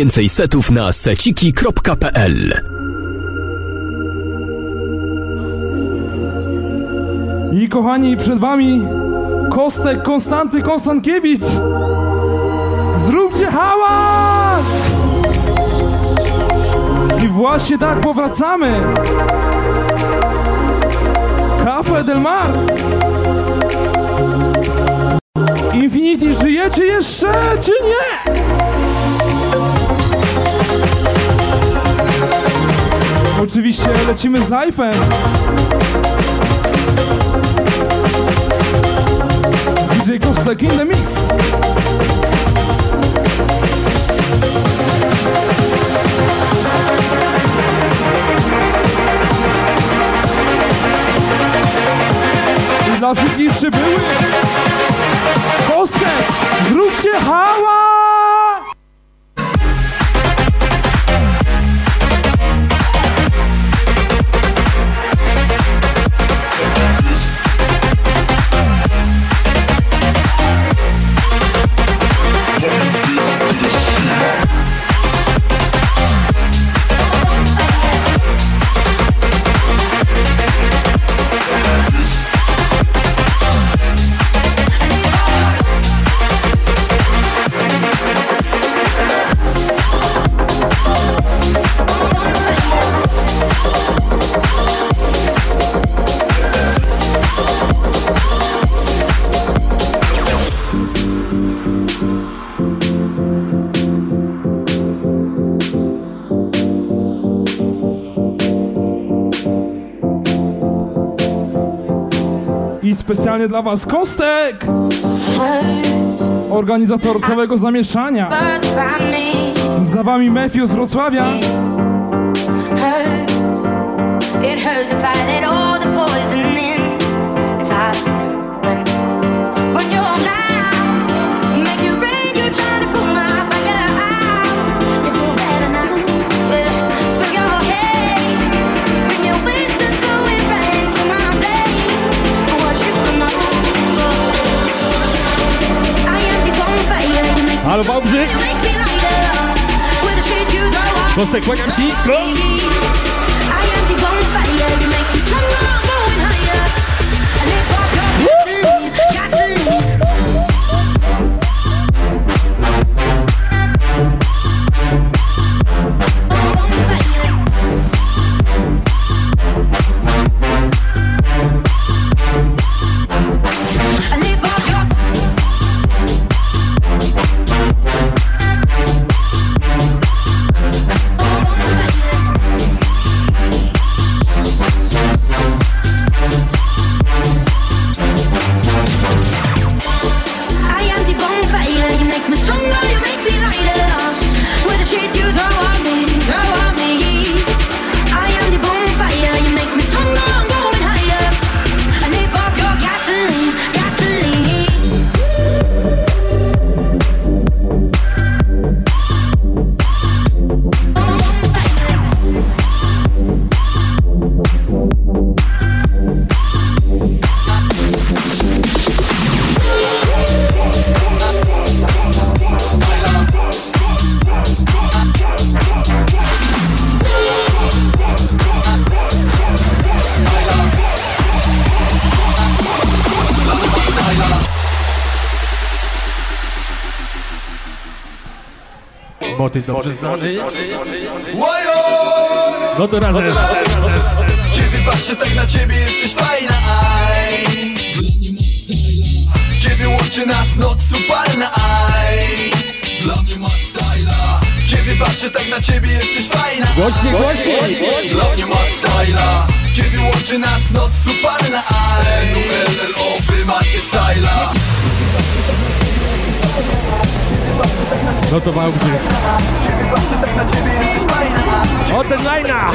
Więcej setów na seciki.pl I kochani, przed wami Kostek Konstanty Konstankiewicz. Zróbcie hałas! I właśnie tak powracamy. Cafe del Mar. Infinity, żyjecie jeszcze, czy nie? Oczywiście lecimy z live'em. DJ Kostek in the mix. I dla wszystkich przybyłych Kostek, zróbcie hała! Specjalnie dla was Kostek! Organizator całego zamieszania. Za wami Matthew z Wrocławia. It hurts if I let all You make me Halo, stronger, Wałbrzych. you Motyw dobrze znany. No to razem. Kiedy patrzę tak na ciebie jesteś fajna aj. Kiedy łączy nas noc upalna aj. Dla mnie ma styla. Kiedy patrzę tak na ciebie jesteś fajna Głośniej, głośniej. Dla mnie ma styla. Kiedy łączy nas noc upalna aj. LLO wy macie styla No to Wałbrzych. O ten lajna!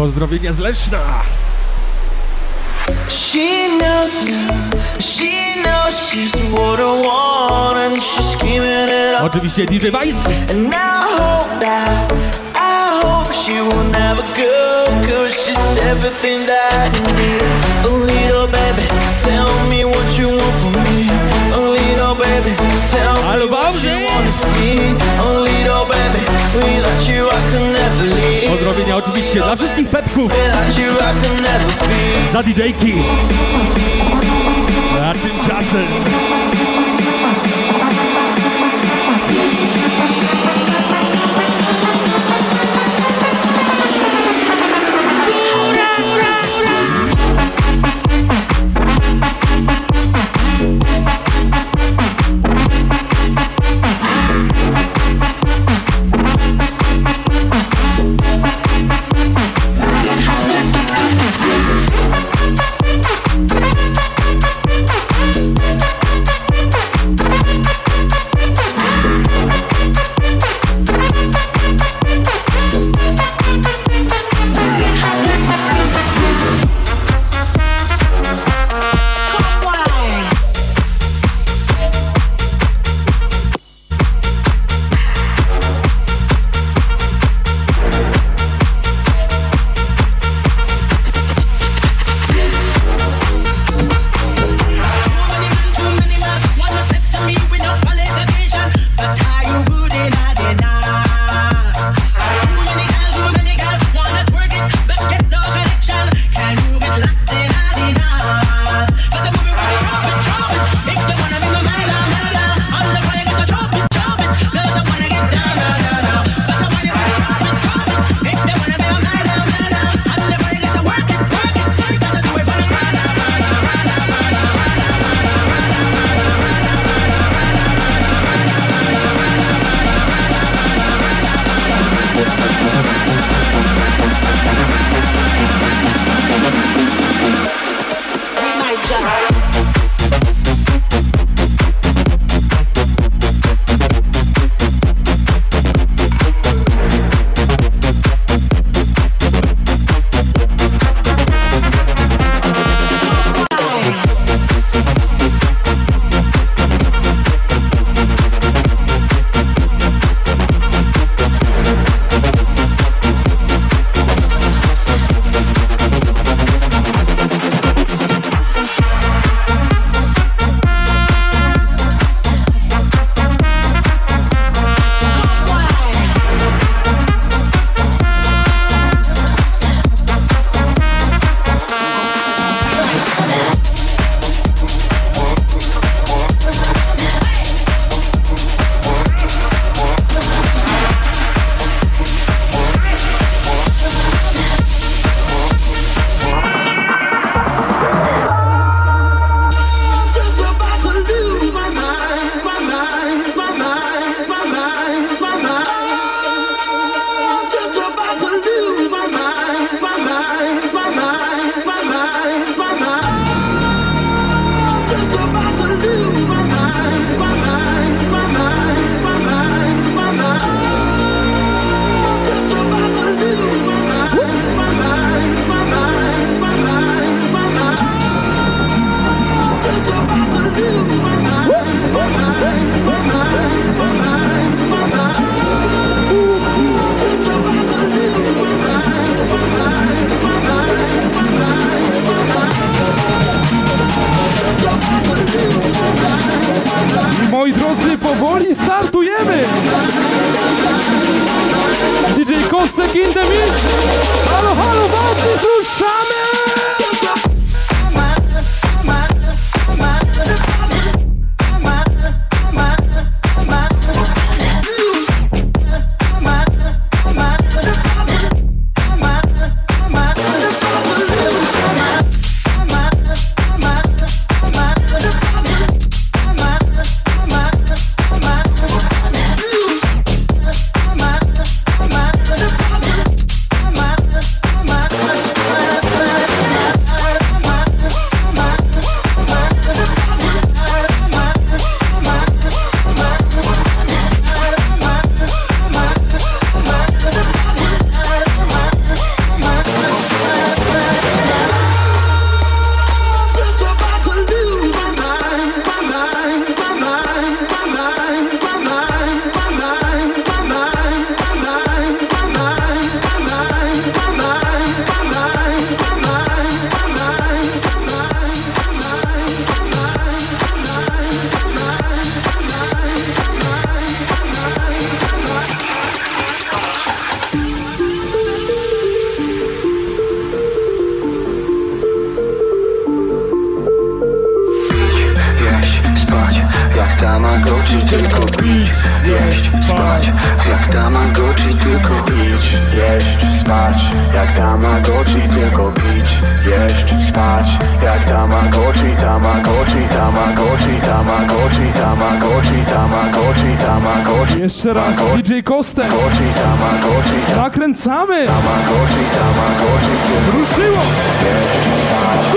Pozdrowienia z Leszna. She knows she knows she's what I want and she's giving it up. Oczywiście DJ Vice. And I hope that, I hope she will never go, cause she's everything that I need. A little baby, tell me what you want from me. A little baby, tell me what you wanna see. A little baby, without you I can never leave. Pozdrowienia oczywiście dla wszystkich petków, dla DJ-ki. A tymczasem...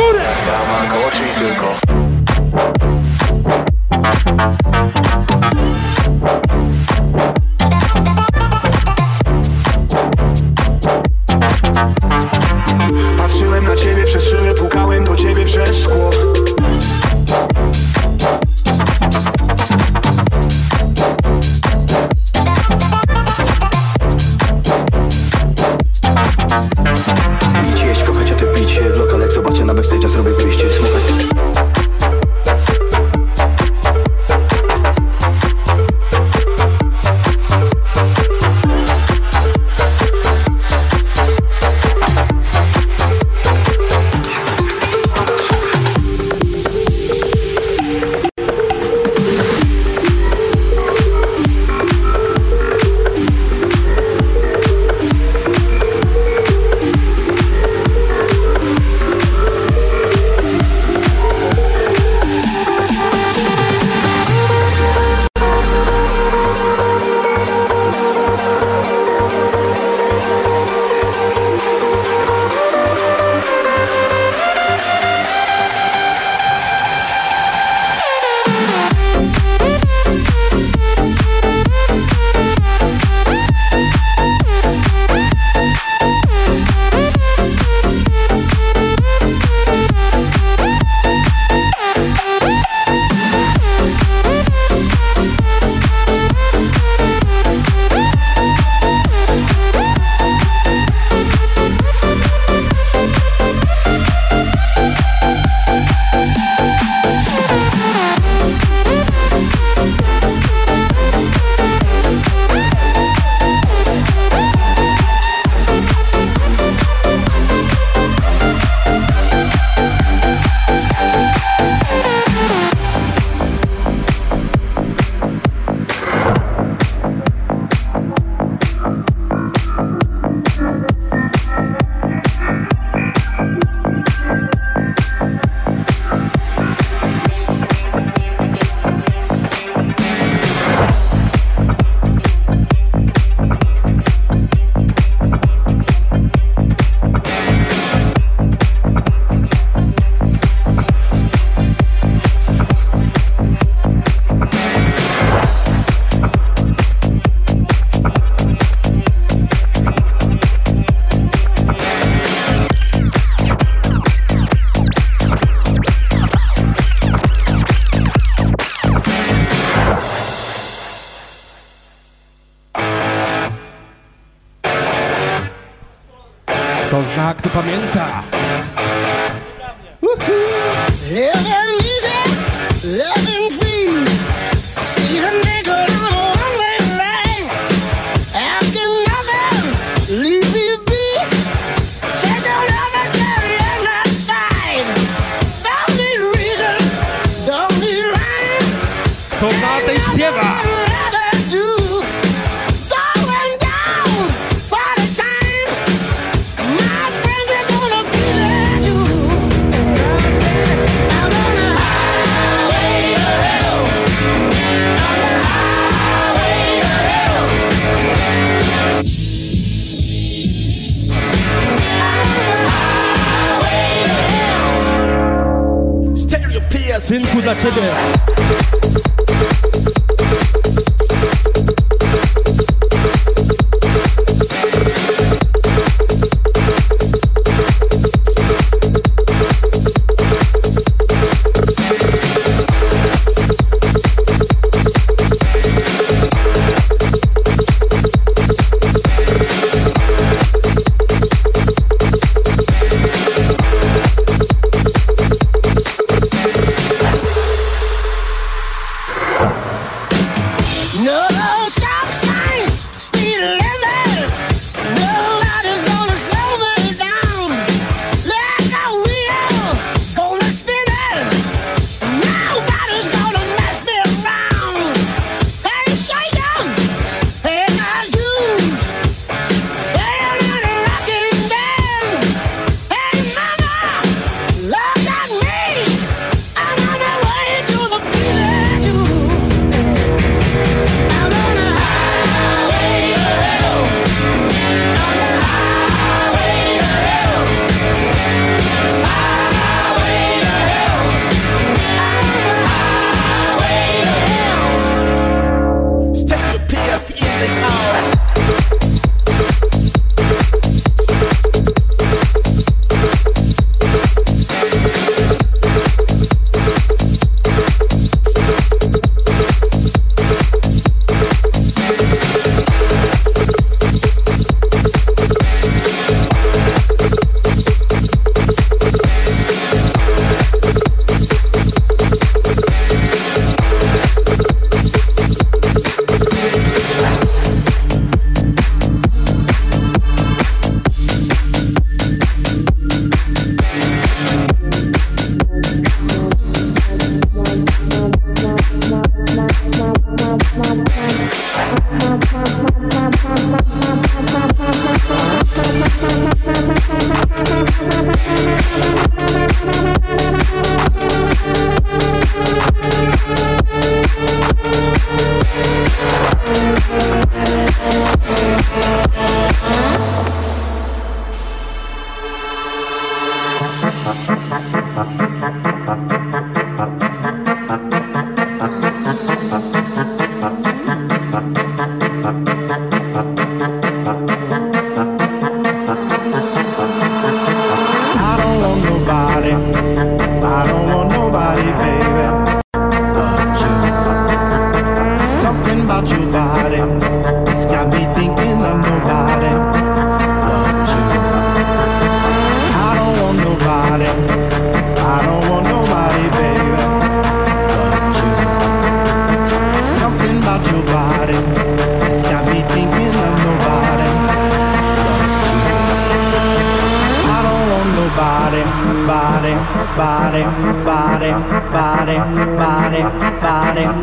górę. Tamagotchi tylko Really? today.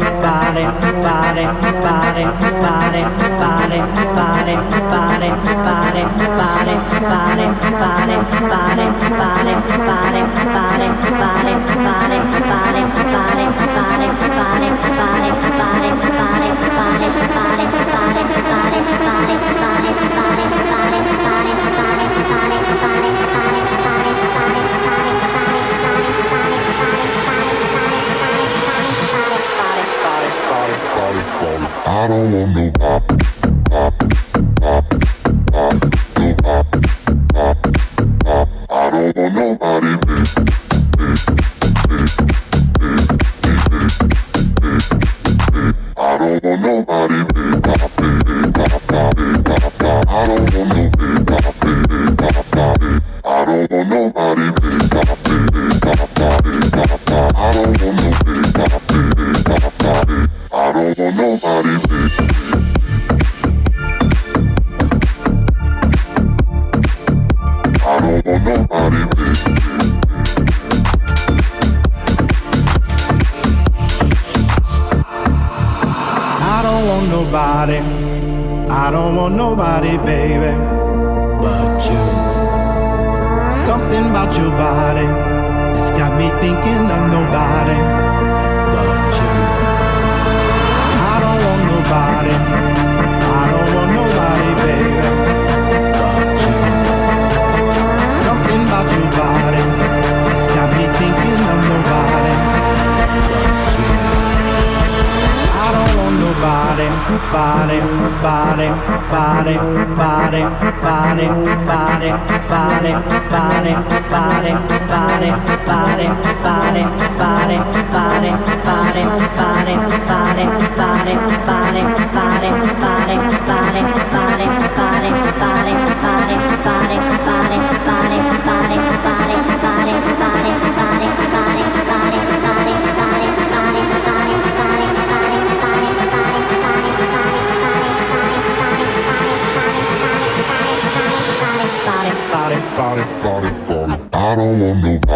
Bye. I don't want no I don't want nobody big. nobody. I don't want nobody, baby, but you. Something about your body that's got me thinking I'm nobody. body, body, body, body, body, body, body, body, body, body, body, body, body, body, body, body, body, body, body, body. I don't want nobody.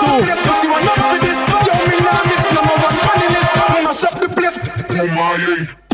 too. Pussy one for this. Yo, me nah miss number one money list. Mash up the place. Oh my.